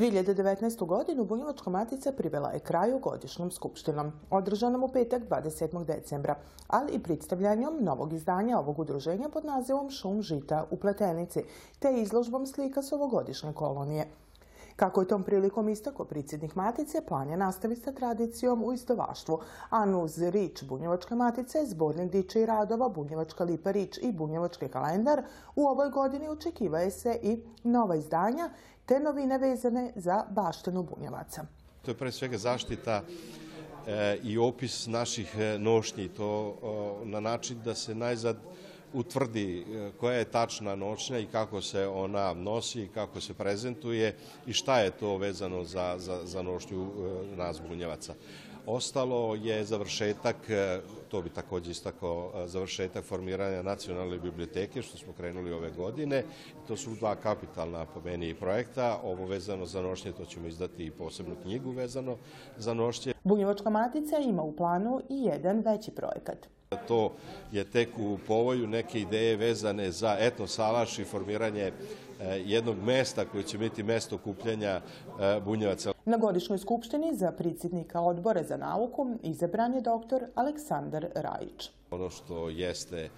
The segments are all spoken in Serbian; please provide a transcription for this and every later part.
2019. godinu Bunjevačka matica privela je kraju godišnjom skupštinom, održanom u petak 27. decembra, ali i predstavljanjem novog izdanja ovog udruženja pod nazivom Šum žita u Pletenici, te izložbom slika s ovogodišnje kolonije. Kako je tom prilikom istako predsjednik Matice, plan je nastaviti sa tradicijom u istovaštvu, a nuz rič Bunjevačke matice, zbornik diče i radova, Bunjevačka lipa rič i Bunjevački kalendar, u ovoj godini očekivaje se i nova izdanja, te novine vezane za baštenu Bunjevaca. To je pre svega zaštita e, i opis naših e, nošnji, to na način da se najzad utvrdi e, koja je tačna noćnja i kako se ona nosi, kako se prezentuje i šta je to vezano za, za, za nošnju e, nas bunjevaca. Ostalo je završetak, e, to bi takođe istakao, završetak formiranja nacionalne biblioteke, što smo krenuli ove godine. To su dva kapitalna po meni projekta. Ovo vezano za nošnje, to ćemo izdati i posebnu knjigu vezano za nošnje. Bunjevačka matica ima u planu i jedan veći projekat. To je tek u povoju neke ideje vezane za etnosalaš i formiranje e, jednog mesta koje će biti mesto kupljanja e, bunjevaca. Na godišnjoj skupštini za predsjednika odbora za nauku izabran je doktor Aleksandar Rajić. Ono što jeste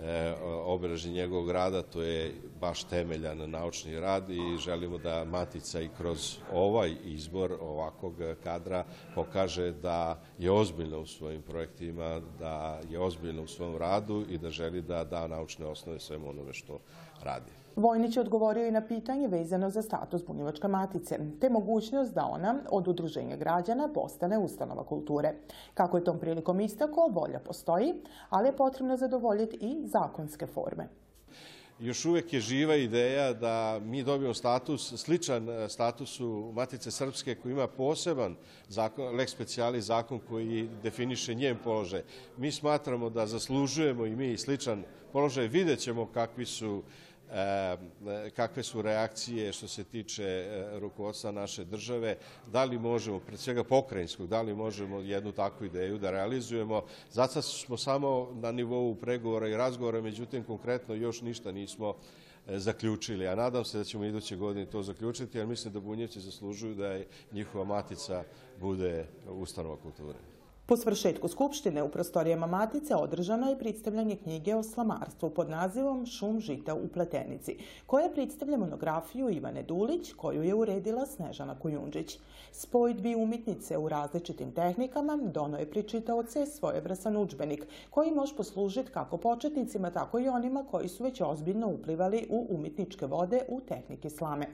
e, obeleži njegovog rada, to je baš temeljan naučni rad i želimo da Matica i kroz ovaj izbor ovakvog kadra pokaže da je ozbiljna u svojim projektima, da je ozbiljna u svom radu i da želi da da naučne osnove svemu onome što radi. Vojnić je odgovorio i na pitanje vezano za status Bunjevačke matice, te mogućnost da ona od udruženja građana postane ustanova kulture. Kako je tom prilikom istako, volja postoji, ali je potrebno zadovoljiti i zakonske forme. Još uvek je živa ideja da mi dobijemo status, sličan e, statusu Matice Srpske koji ima poseban zakon, lex speciali zakon koji definiše njen položaj. Mi smatramo da zaslužujemo i mi sličan položaj. Vidjet ćemo kakvi su kakve su reakcije što se tiče e, rukovodstva naše države, da li možemo, pred svega pokrajinskog, da li možemo jednu takvu ideju da realizujemo. Zato smo samo na nivou pregovora i razgovora, međutim konkretno još ništa nismo e, zaključili. A nadam se da ćemo iduće godine to zaključiti, jer mislim da Bunjevci zaslužuju da njihova matica bude ustanova kulture. Po svršetku Skupštine u prostorijama Matice održano je predstavljanje knjige o slamarstvu pod nazivom Šum žita u Pletenici, koja predstavlja monografiju Ivane Dulić, koju je uredila Snežana Kujundžić. Spojdbi umitnice u različitim tehnikama dono je pričitaoce svojevrasan učbenik, koji može poslužiti kako početnicima, tako i onima koji su već ozbiljno uplivali u umitničke vode u tehnike slame.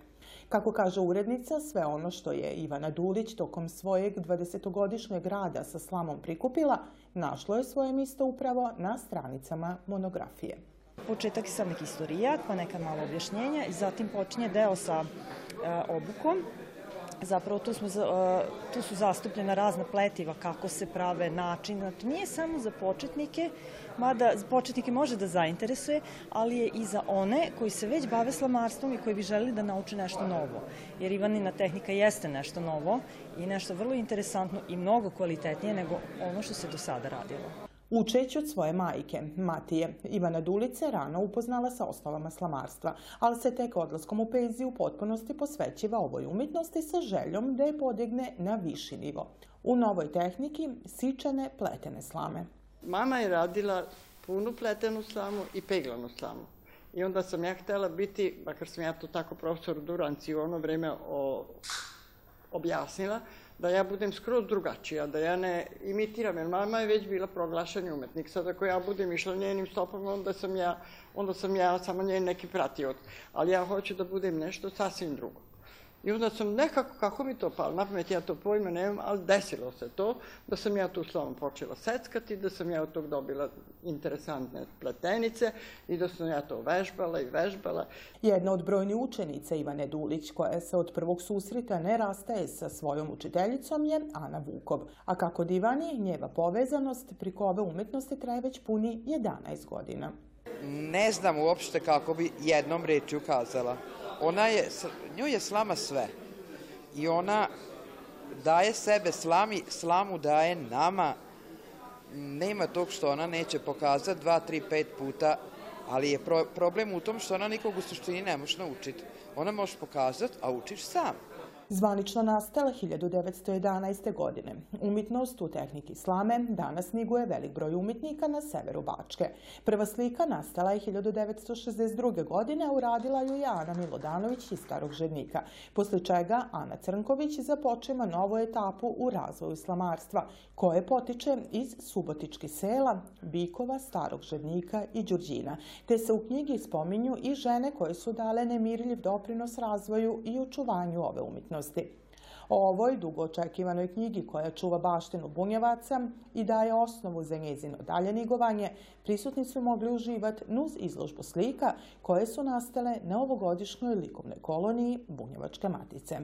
Kako kaže urednica, sve ono što je Ivana Dulić tokom svojeg 20-godišnjeg rada sa slamom prikupila, našlo je svoje mjesto upravo na stranicama monografije. Početak je sam neki istorijat, pa neka malo objašnjenja i zatim počinje deo sa e, obukom Zapravo tu, smo, e, tu su zastupljena razna pletiva, kako se prave način. Znači, nije samo za početnike, mada početnike može da zainteresuje, ali je i za one koji se već bave slamarstvom i koji bi želeli da nauče nešto novo. Jer Ivanina tehnika jeste nešto novo i nešto vrlo interesantno i mnogo kvalitetnije nego ono što se do sada radilo. Učeći od svoje majke, Matije, Ivana Dulice rano upoznala sa osnovama slamarstva, ali se tek odlaskom u penziju u potpunosti posvećiva ovoj umjetnosti sa željom da je podigne na viši nivo. U novoj tehniki sičane pletene slame. Mama je radila punu pletenu slamu i peglanu slamu. I onda sam ja htela biti, makar sam ja to tako profesor Duranci u ono vreme o, objasnila, da ja budem skroz drugačija, da ja ne imitiram, jer mama je već bila proglašeni umetnik. Sad ako ja budem išla njenim stopama, onda sam ja, onda sam ja samo njen neki pratioc. Ali ja hoću da budem nešto sasvim drugo. I onda sam nekako, kako mi to palo, na pamet ja to pojma nemam, ali desilo se to, da sam ja tu slavom počela seckati, da sam ja od tog dobila interesantne pletenice i da sam ja to vežbala i vežbala. Jedna od brojnih učenica Ivane Dulić, koja se od prvog susreta ne rastaje sa svojom učiteljicom, je Ana Vukov. A kako divani, njeva povezanost priko ove umetnosti traje već puni 11 godina. Ne znam uopšte kako bi jednom reči ukazala ona je, nju je slama sve. I ona daje sebe slami, slamu daje nama. Nema tog što ona neće pokazati dva, tri, pet puta, ali je pro, problem u tom što ona nikog u suštini ne može naučiti. Ona može pokazati, a učiš sam. Zvanično nastala 1911. godine. Umjetnost u tehniki slame danas niguje velik broj umjetnika na severu Bačke. Prva slika nastala je 1962. godine, a uradila ju je Ana Milodanović iz Starog Žednika, posle čega Ana Crnković započema novu etapu u razvoju slamarstva, koje potiče iz subotičkih sela, Bikova, Starog Žednika i Đurđina, te se u knjigi spominju i žene koje su dale nemirljiv doprinos razvoju i očuvanju ove umjetnosti umetnosti. O ovoj dugo očekivanoj knjigi koja čuva baštinu bunjevaca i daje osnovu za njezino dalje nigovanje, prisutni su mogli uživati nuz izložbu slika koje su nastale na ovogodišnjoj likovnoj koloniji Bunjevačke matice.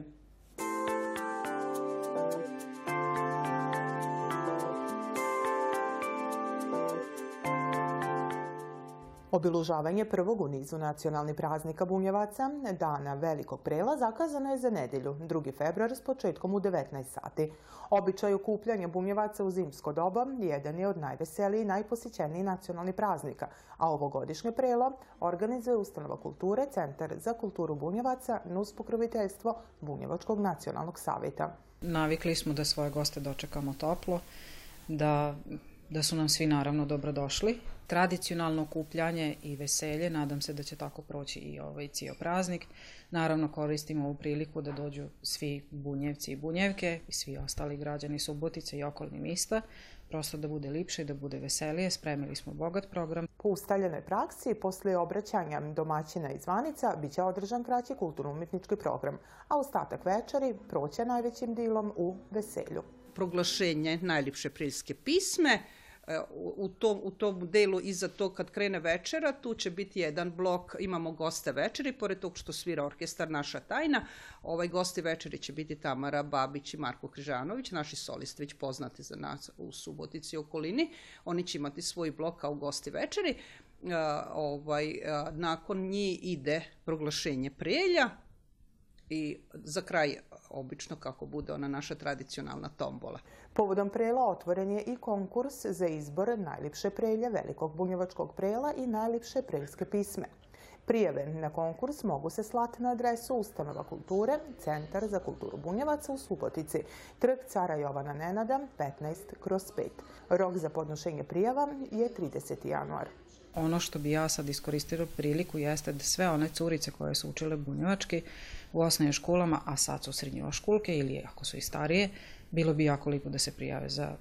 Obilužavanje prvog u nizu nacionalnih praznika Bunjevaca, dana velikog prela, zakazano je za nedelju, 2. februar s početkom u 19 sati. Običaj okupljanja Bunjevaca u zimsko doba jedan je od najveseliji i najposjećeniji nacionalnih praznika, a ovogodišnje prelo organizuje Ustanova kulture Centar za kulturu Bunjevaca NUS pokroviteljstvo Bunjevačkog nacionalnog savjeta. Navikli smo da svoje goste dočekamo toplo, da da su nam svi naravno dobrodošli. Tradicionalno okupljanje i veselje, nadam se da će tako proći i ovaj cijel praznik. Naravno koristimo ovu priliku da dođu svi bunjevci i bunjevke i svi ostali građani Subotice i okolnih mista, prosto da bude lipše i da bude veselije. Spremili smo bogat program. Po ustaljenoj praksi, posle obraćanja domaćina i zvanica, bit će održan kraći kulturno-umetnički program, a ostatak večeri proće najvećim dilom u veselju proglašenje najljepše priljske pisme. E, u tom, u tom delu iza to kad krene večera, tu će biti jedan blok, imamo goste večeri, pored tog što svira orkestar Naša tajna, ovaj gosti večeri će biti Tamara Babić i Marko Križanović, naši solisti već poznati za nas u Subotici i okolini. Oni će imati svoj blok kao gosti večeri. Uh, ovaj, uh, nakon njih ide proglašenje prelja, i za kraj obično kako bude ona naša tradicionalna tombola. Povodom prela otvoren je i konkurs za izbor najljepše prelje Velikog bunjevačkog prela i najljepše preljske pisme. Prijave na konkurs mogu se slati na adresu Ustanova kulture, Centar za kulturu Bunjevaca u Subotici, trg cara Jovana Nenada, 15 kroz 5. Rok za podnošenje prijava je 30. januar. Ono što bi ja sad iskoristila priliku jeste da sve one curice koje su učile bunjevački u osnovnim školama, a sad su srednjoškolke ili ako su i starije, bilo bi jako lipo da se prijave za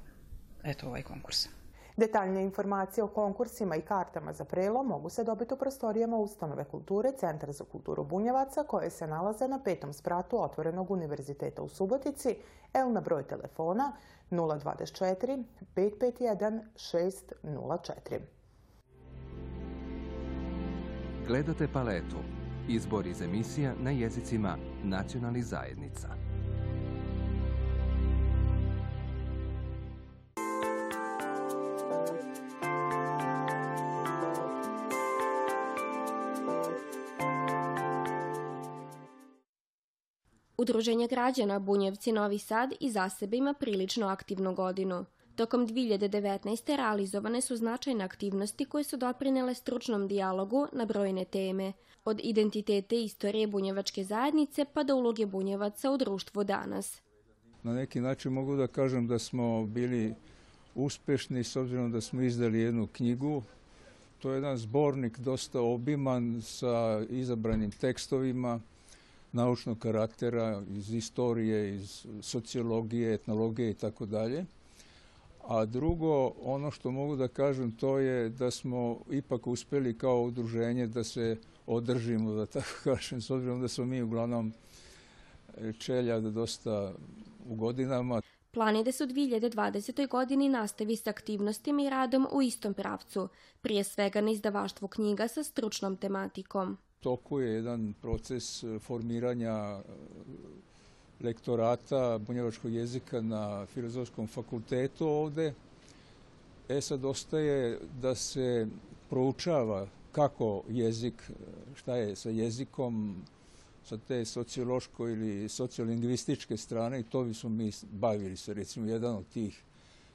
eto ovaj konkurs. Detaljne informacije o konkursima i kartama za prelo mogu se dobiti u prostorijama Ustanove kulture Centar za kulturu Bunjevaca koje se nalaze na petom spratu Otvorenog univerziteta u Subotici, el na broj telefona 024 551 604. Gledate paletu. Izbor iz emisija na jezicima nacionalnih zajednica. Udruženje građana Bunjevci Novi Sad i za sebe ima prilično aktivnu godinu. Tokom 2019. realizovane su značajne aktivnosti koje su doprinele stručnom dijalogu na brojne teme, od identitete i istorije bunjevačke zajednice pa do uloge bunjevaca u društvu danas. Na neki način mogu da kažem da smo bili uspešni s obzirom da smo izdali jednu knjigu. To je jedan zbornik dosta obiman sa izabranim tekstovima naučnog karaktera iz istorije, iz sociologije, etnologije i tako dalje. A drugo, ono što mogu da kažem, to je da smo ipak uspeli kao udruženje da se održimo, da tako kažem, s obzirom da smo mi uglavnom e, čelja da dosta u godinama. Plan je da se u 2020. godini nastavi s aktivnostima i radom u istom pravcu, prije svega na izdavaštvu knjiga sa stručnom tematikom. Toku je jedan proces formiranja lektorata bunjevačkog jezika na Filozofskom fakultetu ovde. E sad ostaje da se proučava kako jezik, šta je sa jezikom, sa te sociološko ili sociolingvističke strane i to bi smo mi bavili se, recimo, jedan od tih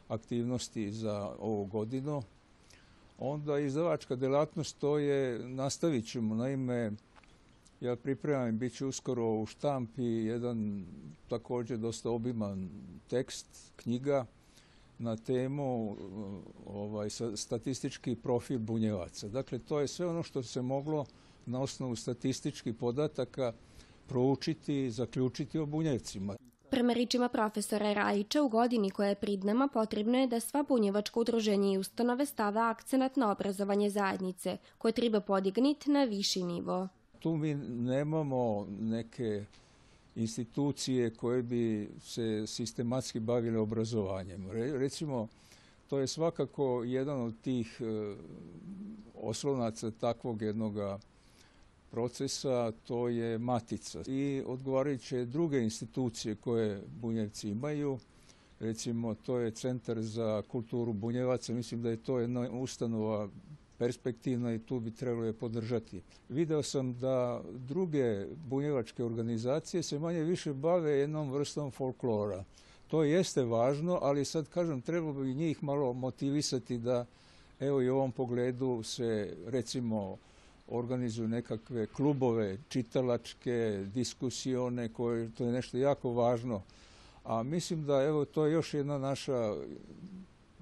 aktivnosti za ovu godinu. Onda izdavačka delatnost, to je, nastavit ćemo, naime, Ja pripremam, bit će uskoro u štampi jedan također dosta obiman tekst, knjiga na temu ovaj, statistički profil bunjevaca. Dakle, to je sve ono što se moglo na osnovu statističkih podataka proučiti i zaključiti o bunjevcima. Prema ričima profesora Rajića, u godini koja je prid nama potrebno je da sva bunjevačka udruženja i ustanove stave akcenat na obrazovanje zajednice, koje treba podigniti na viši nivo. Tu mi nemamo neke institucije koje bi se sistematski bavile obrazovanjem. Recimo, to je svakako jedan od tih e, takvog jednoga procesa, to je matica i odgovarajuće druge institucije koje Bunjevci imaju. Recimo, to je Centar za kulturu Bunjevaca. Mislim da je to jedna ustanova perspektivna i tu bi trebalo je podržati. Video sam da druge bunjevačke organizacije se manje više bave jednom vrstom folklora. To jeste važno, ali sad kažem, trebalo bi njih malo motivisati da evo i u ovom pogledu se recimo organizuju nekakve klubove čitalačke, diskusione, koje, to je nešto jako važno. A mislim da evo to je još jedna naša,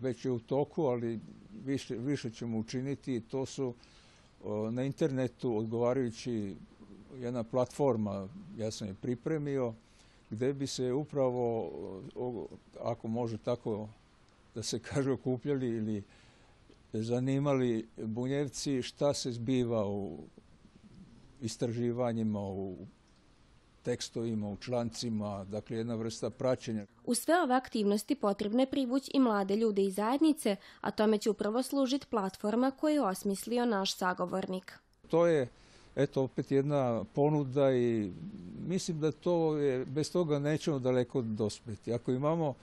već je u toku, ali više, više ćemo učiniti. To su na internetu odgovarajući jedna platforma, ja sam je pripremio, gde bi se upravo, ako može tako da se kaže, okupljali ili zanimali bunjevci šta se zbiva u istraživanjima, u tekstovima, u člancima, dakle jedna vrsta praćenja. U sve ove aktivnosti potrebno je privući i mlade ljude i zajednice, a tome će upravo služiti platforma koju je osmislio naš sagovornik. To je eto opet jedna ponuda i mislim da to je, bez toga nećemo daleko dospeti. Ako imamo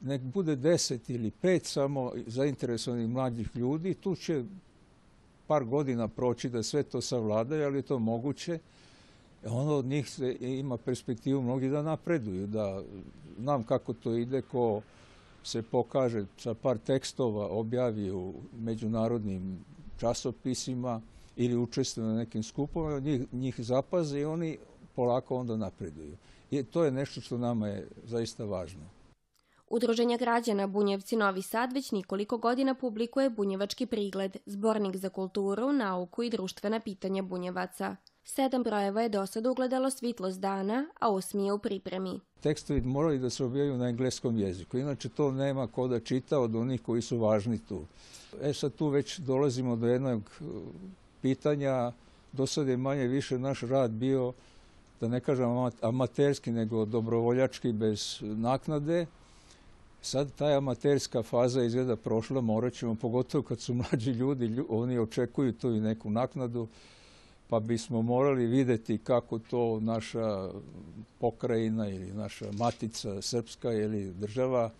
nek bude deset ili pet samo zainteresovanih mlađih ljudi, tu će par godina proći da sve to savladaju, ali je to moguće. Ono od njih ima perspektivu mnogi da napreduju, da znam kako to ide, ko se pokaže sa par tekstova, objavi u međunarodnim časopisima ili učestvuje na nekim skupovima, njih, njih zapaze i oni polako onda napreduju. I to je nešto što nama je zaista važno. Udruženje građana Bunjevci Novi Sad već nikoliko godina publikuje Bunjevački prigled, zbornik za kulturu, nauku i društvena pitanja Bunjevaca. Sedam brojeva je do sada ugledalo svitlost dana, a osmi je u pripremi. Tekstovi morali da se objavaju na engleskom jeziku, inače to nema ko da čita od onih koji su važni tu. E sad tu već dolazimo do jednog uh, pitanja, do sada je manje više naš rad bio, da ne kažem amaterski, nego dobrovoljački bez naknade, Sad ta amaterska faza izgleda prošla, morat ćemo, pogotovo kad su mlađi ljudi, oni očekuju tu i neku naknadu, pa bismo morali videti kako to naša pokrajina ili naša matica srpska ili država,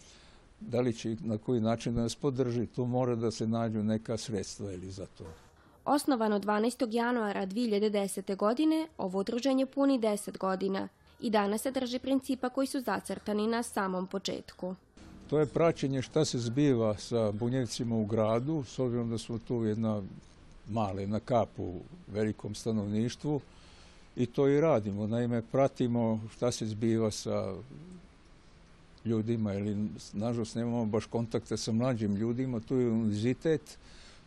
da li će na koji način da nas podrži, tu mora da se nađu neka sredstva ili za to. Osnovano 12. januara 2010. godine, ovo udruženje puni 10 godina i danas se drži principa koji su zacrtani na samom početku. To je praćenje šta se zbiva sa bunjevcima u gradu, s obzirom da smo tu jedna mala, jedna kap u velikom stanovništvu i to i radimo. Naime, pratimo šta se zbiva sa ljudima ili nažalost nemamo baš kontakta sa mlađim ljudima, tu je univerzitet,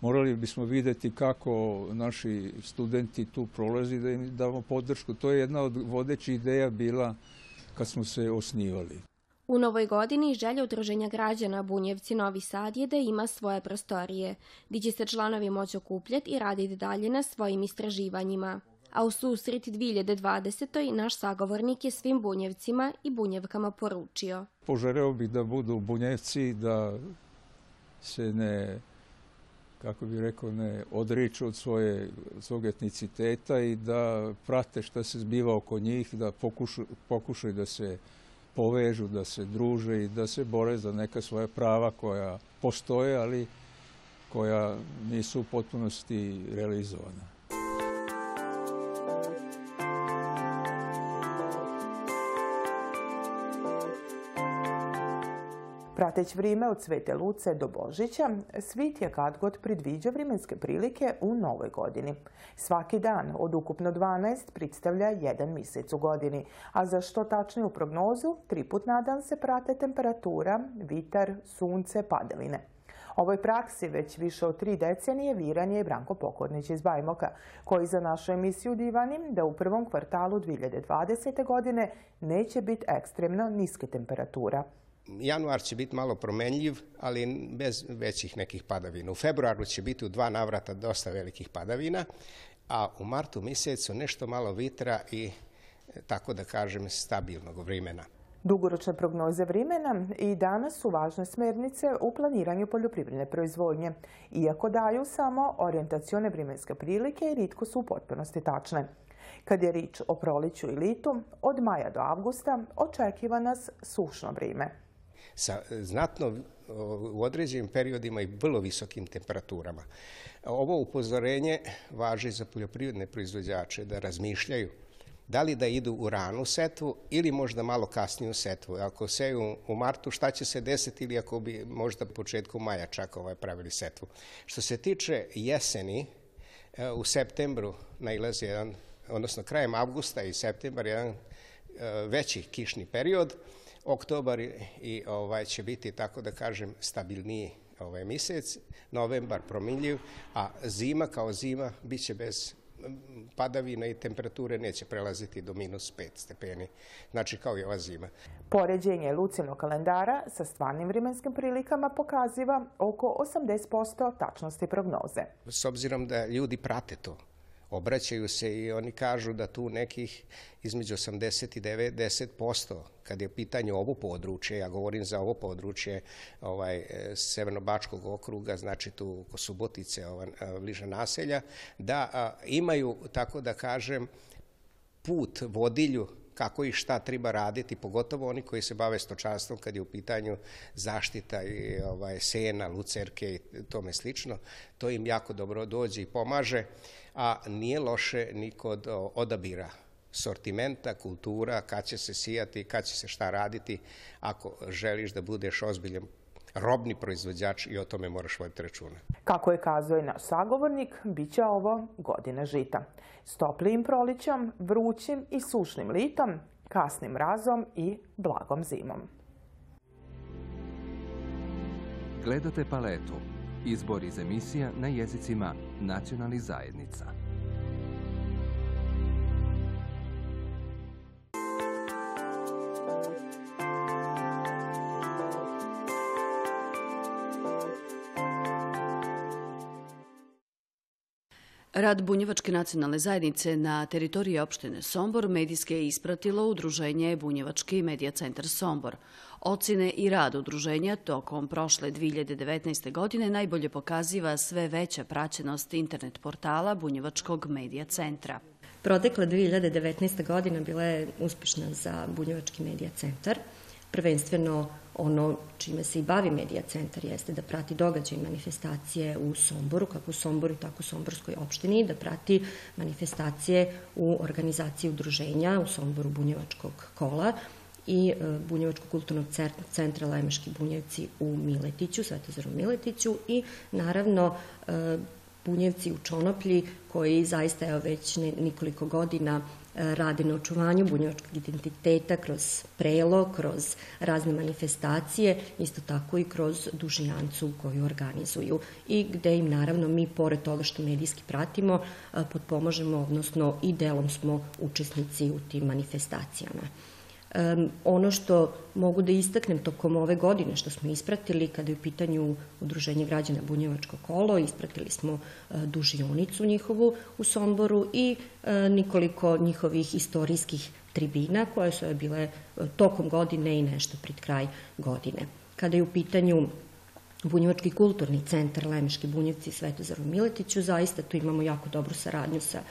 morali bismo videti kako naši studenti tu prolazi da im damo podršku. To je jedna od vodećih ideja bila kad smo se osnivali. U novoj godini želja udruženja građana Bunjevci Novi Sad je da ima svoje prostorije, gdje će se članovi moći okupljati i raditi dalje na svojim istraživanjima. A u susret 2020. naš sagovornik je svim bunjevcima i bunjevkama poručio. Poželeo bih da budu bunjevci, da se ne kako bih rekao, ne odriču od svoje, svog etniciteta i da prate šta se zbiva oko njih, da pokušaju da se povežu, da se druže i da se bore za neka svoja prava koja postoje, ali koja nisu u potpunosti realizovana. Prateć vrijeme od Svete Luce do Božića, svit je kad god predviđa vremenske prilike u novoj godini. Svaki dan od ukupno 12 predstavlja jedan mjesec u godini, a za što tačniju prognozu, tri put na dan se prate temperatura, vitar, sunce, padeline. Ovoj praksi već više od tri decenije viran je Branko Pokornić iz Bajmoka, koji za našu emisiju divanim da u prvom kvartalu 2020. godine neće biti ekstremno niske temperatura. Januar će biti malo promenljiv, ali bez većih nekih padavina. U februaru će biti u dva navrata dosta velikih padavina, a u martu mjesecu nešto malo vitra i tako da kažem stabilnog vremena. Dugoročne prognoze vremena i danas su važne smernice u planiranju poljoprivredne proizvodnje, iako daju samo orijentacione vremenske prilike i ritko su u potpunosti tačne. Kad je rič o proliću i litu, od maja do avgusta očekiva nas sušno vrijeme. Sa znatno u određenim periodima i vrlo visokim temperaturama. Ovo upozorenje važi za poljoprivredne proizvođače da razmišljaju da li da idu u ranu setvu ili možda malo kasniju setvu. Ako seju u martu, šta će se desiti ili ako bi možda početku maja čak ovaj pravili setvu. Što se tiče jeseni, e, u septembru nailazi jedan, odnosno krajem avgusta i septembar, jedan e, veći kišni period. Oktobar i ovaj će biti, tako da kažem, stabilniji ovaj mjesec, novembar prominljiv, a zima kao zima bit će bez padavina i temperature neće prelaziti do minus 5 stepeni, znači kao i ova zima. Poređenje Lucinog kalendara sa stvarnim vremenskim prilikama pokaziva oko 80% tačnosti prognoze. S obzirom da ljudi prate to, obraćaju se i oni kažu da tu nekih između 80 i 90% kad je pitanje ovo područje, ja govorim za ovo područje ovaj, Severnobačkog okruga, znači tu oko Subotice, ova, bliža naselja, da imaju, tako da kažem, put, vodilju kako i šta treba raditi, pogotovo oni koji se bave stočarstvom kad je u pitanju zaštita i ovaj, sena, lucerke i tome slično. To im jako dobro dođe i pomaže, a nije loše ni kod odabira sortimenta, kultura, kad će se sijati, kad će se šta raditi. Ako želiš da budeš ozbiljan robni proizvođač i o tome moraš voditi računa. Kako je kazao i naš sagovornik, bit će ovo godina žita. S toplijim prolićom, vrućim i sušnim litom, kasnim mrazom i blagom zimom. Gledate paletu. Izbor iz emisija na jezicima nacionalnih zajednica. Rad Bunjevačke nacionalne zajednice na teritoriji opštine Sombor medijske je ispratilo Udruženje Bunjevački medija centar Sombor. Ocine i rad udruženja tokom prošle 2019. godine najbolje pokaziva sve veća praćenost internet portala Bunjevačkog medija centra. Protekla 2019. godina bila je uspešna za Bunjevački medija centar. Prvenstveno ono čime se i bavi Medija centar jeste da prati događaj manifestacije u Somboru, kako u Somboru, tako u Somborskoj opštini, da prati manifestacije u organizaciji udruženja u Somboru Bunjevačkog kola i e, Bunjevačkog kulturnog centra Lemeški Bunjevci u Miletiću, Svetozaru Miletiću i naravno e, Bunjevci u Čonoplji koji zaista je već nekoliko godina rade na očuvanju bunjevačkog identiteta kroz prelo, kroz razne manifestacije, isto tako i kroz dužijancu koju organizuju i gde im naravno mi, pored toga što medijski pratimo, potpomažemo, odnosno i delom smo učesnici u tim manifestacijama. Ono što mogu da istaknem tokom ove godine što smo ispratili kada je u pitanju Udruženje građana Bunjevačko kolo, ispratili smo uh, dužionicu njihovu u Somboru i uh, nikoliko njihovih istorijskih tribina koje su bile uh, tokom godine i nešto pred kraj godine. Kada je u pitanju Bunjevački kulturni centar Lemeški Bunjevci Svetozaru Miletiću, zaista tu imamo jako dobru saradnju sa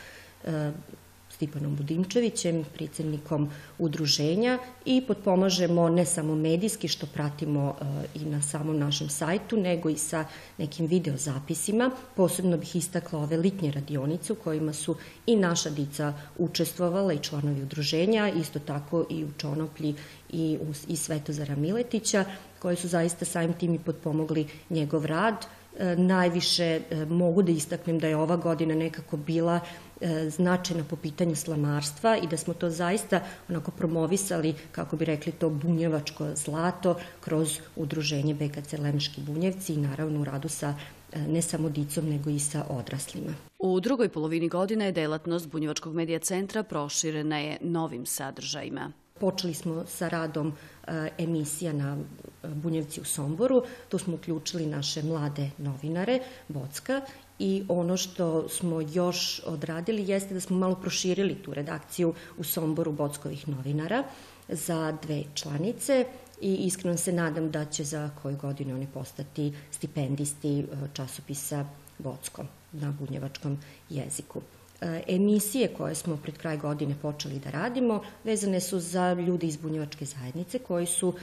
Stipanom Budimčevićem, predsjednikom udruženja i potpomažemo ne samo medijski što pratimo i na samom našem sajtu, nego i sa nekim videozapisima. Posebno bih istakla ove litnje radionice u kojima su i naša dica učestvovala i članovi udruženja, isto tako i u Čonoplji i, u, i Svetozara Miletića, koji su zaista samim tim i potpomogli njegov rad. E, najviše e, mogu da istaknem da je ova godina nekako bila e, značajna po pitanju slamarstva i da smo to zaista onako promovisali, kako bi rekli to, bunjevačko zlato kroz udruženje BKC Lemški bunjevci i naravno u radu sa ne samo dicom, nego i sa odraslima. U drugoj polovini godine je delatnost Bunjevačkog medija centra proširena je novim sadržajima. Počeli smo sa radom emisija na Bunjevci u Somboru. Tu smo uključili naše mlade novinare, Bocka, i ono što smo još odradili jeste da smo malo proširili tu redakciju u Somboru Bockovih novinara za dve članice i iskreno se nadam da će za koju godinu oni postati stipendisti časopisa Bocko na bunjevačkom jeziku. E, emisije koje smo pred kraj godine počeli da radimo vezane su za ljude iz bunjevačke zajednice koji su uh,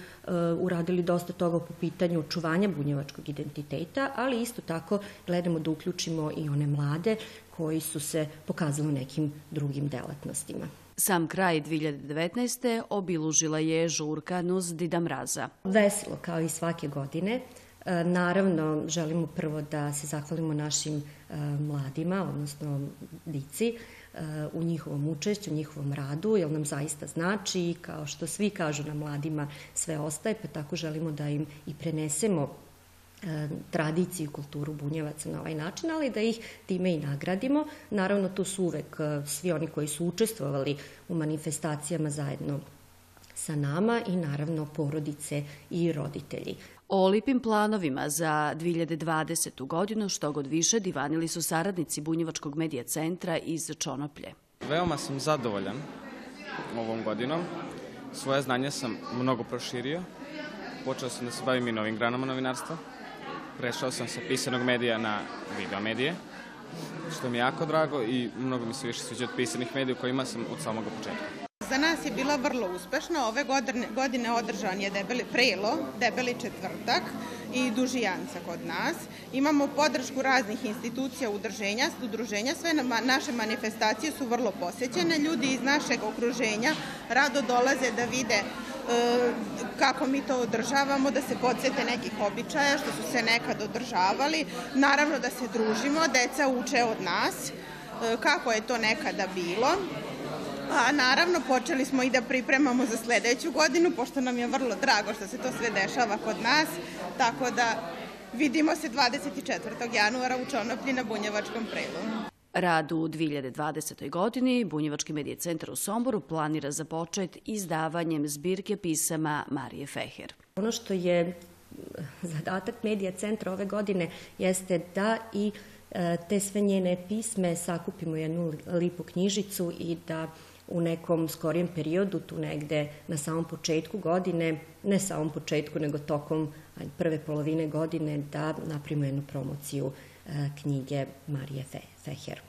uradili dosta toga po pitanju čuvanja bunjevačkog identiteta, ali isto tako gledamo da uključimo i one mlade koji su se pokazali u nekim drugim delatnostima. Sam kraj 2019. obilužila je žurka Nuz Dida Mraza. Veselo kao i svake godine. E, naravno, želimo prvo da se zahvalimo našim e, mladima, odnosno dici, e, u njihovom učešću, u njihovom radu, jer nam zaista znači i kao što svi kažu na mladima sve ostaje, pa tako želimo da im i prenesemo tradiciju i kulturu bunjevaca na ovaj način, ali da ih time i nagradimo. Naravno, tu su uvek svi oni koji su učestvovali u manifestacijama zajedno sa nama i naravno porodice i roditelji. O lipim planovima za 2020. godinu što god više divanili su saradnici Bunjevačkog medija centra iz Čonoplje. Veoma sam zadovoljan ovom godinom. Svoje znanje sam mnogo proširio. Počeo sam da se bavim i novim granama novinarstva. Prešao sam sa pisanog medija na video medije, što mi je jako drago i mnogo mi se više sviđa od pisanih medija u kojima sam od samog početka. Za nas je bila vrlo uspešna. Ove godine, godine održan je debeli prelo, debeli četvrtak i dužijanca kod nas. Imamo podršku raznih institucija, udruženja, udruženja. Sve naše manifestacije su vrlo posećene. Ljudi iz našeg okruženja rado dolaze da vide e, kako mi to održavamo, da se podsete nekih običaja što su se nekad održavali. Naravno da se družimo, deca uče od nas e, kako je to nekada bilo. A naravno počeli smo i da pripremamo za sledeću godinu, pošto nam je vrlo drago što se to sve dešava kod nas, tako da vidimo se 24. januara u Čonoplji na Bunjevačkom prelu. Rad u 2020. godini Bunjevački medije centar u Somboru planira za počet izdavanjem zbirke pisama Marije Feher. Ono što je zadatak medija centra ove godine jeste da i e, te sve njene pisme sakupimo jednu lipu knjižicu i da u nekom skorijem periodu, tu negde na samom početku godine, ne samom početku, nego tokom prve polovine godine, da napravimo jednu promociju e, knjige Marije Feher.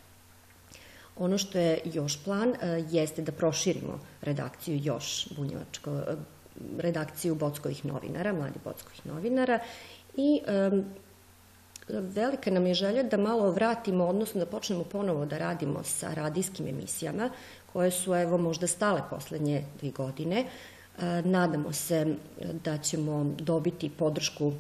Ono što je još plan e, jeste da proširimo redakciju još bunjevačko, e, redakciju Bockovih novinara, mladi Bockovih novinara i velika nam je želja da malo vratimo, odnosno da počnemo ponovo da radimo sa radijskim emisijama koje su evo možda stale poslednje dvi godine. E, nadamo se da ćemo dobiti podršku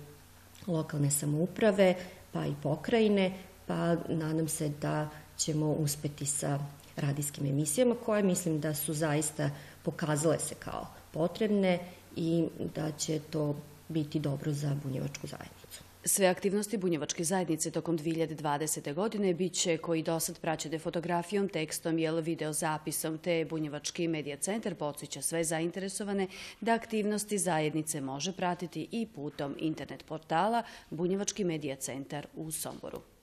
lokalne samouprave pa i pokrajine, pa nadam se da ćemo uspeti sa radijskim emisijama koje mislim da su zaista pokazale se kao potrebne i da će to biti dobro za bunjevačku zajednicu. Sve aktivnosti Bunjevačke zajednice tokom 2020. godine biće koji dosad praćene fotografijom, tekstom ili videozapisom, te Bunjevački medija centar podsjeća sve zainteresovane da aktivnosti zajednice može pratiti i putom internet portala Bunjevački medija centar u Somboru.